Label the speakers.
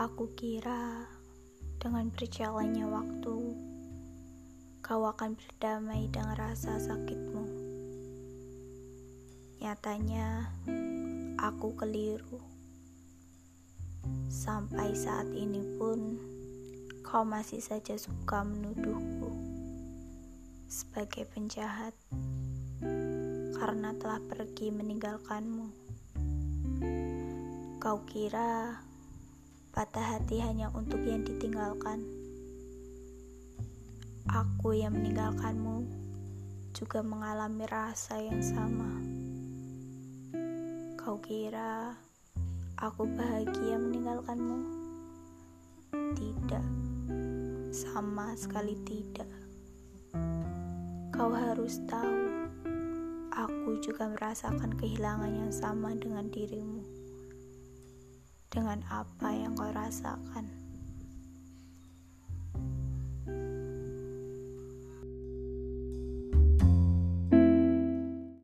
Speaker 1: Aku kira dengan berjalannya waktu, kau akan berdamai dengan rasa sakitmu. Nyatanya, aku keliru. Sampai saat ini pun, kau masih saja suka menuduhku sebagai penjahat karena telah pergi meninggalkanmu. Kau kira patah hati hanya untuk yang ditinggalkan. Aku yang meninggalkanmu juga mengalami rasa yang sama. Kau kira aku bahagia meninggalkanmu? Tidak, sama sekali tidak. Kau harus tahu, aku juga merasakan kehilangan yang sama dengan dirimu dengan apa yang kau rasakan.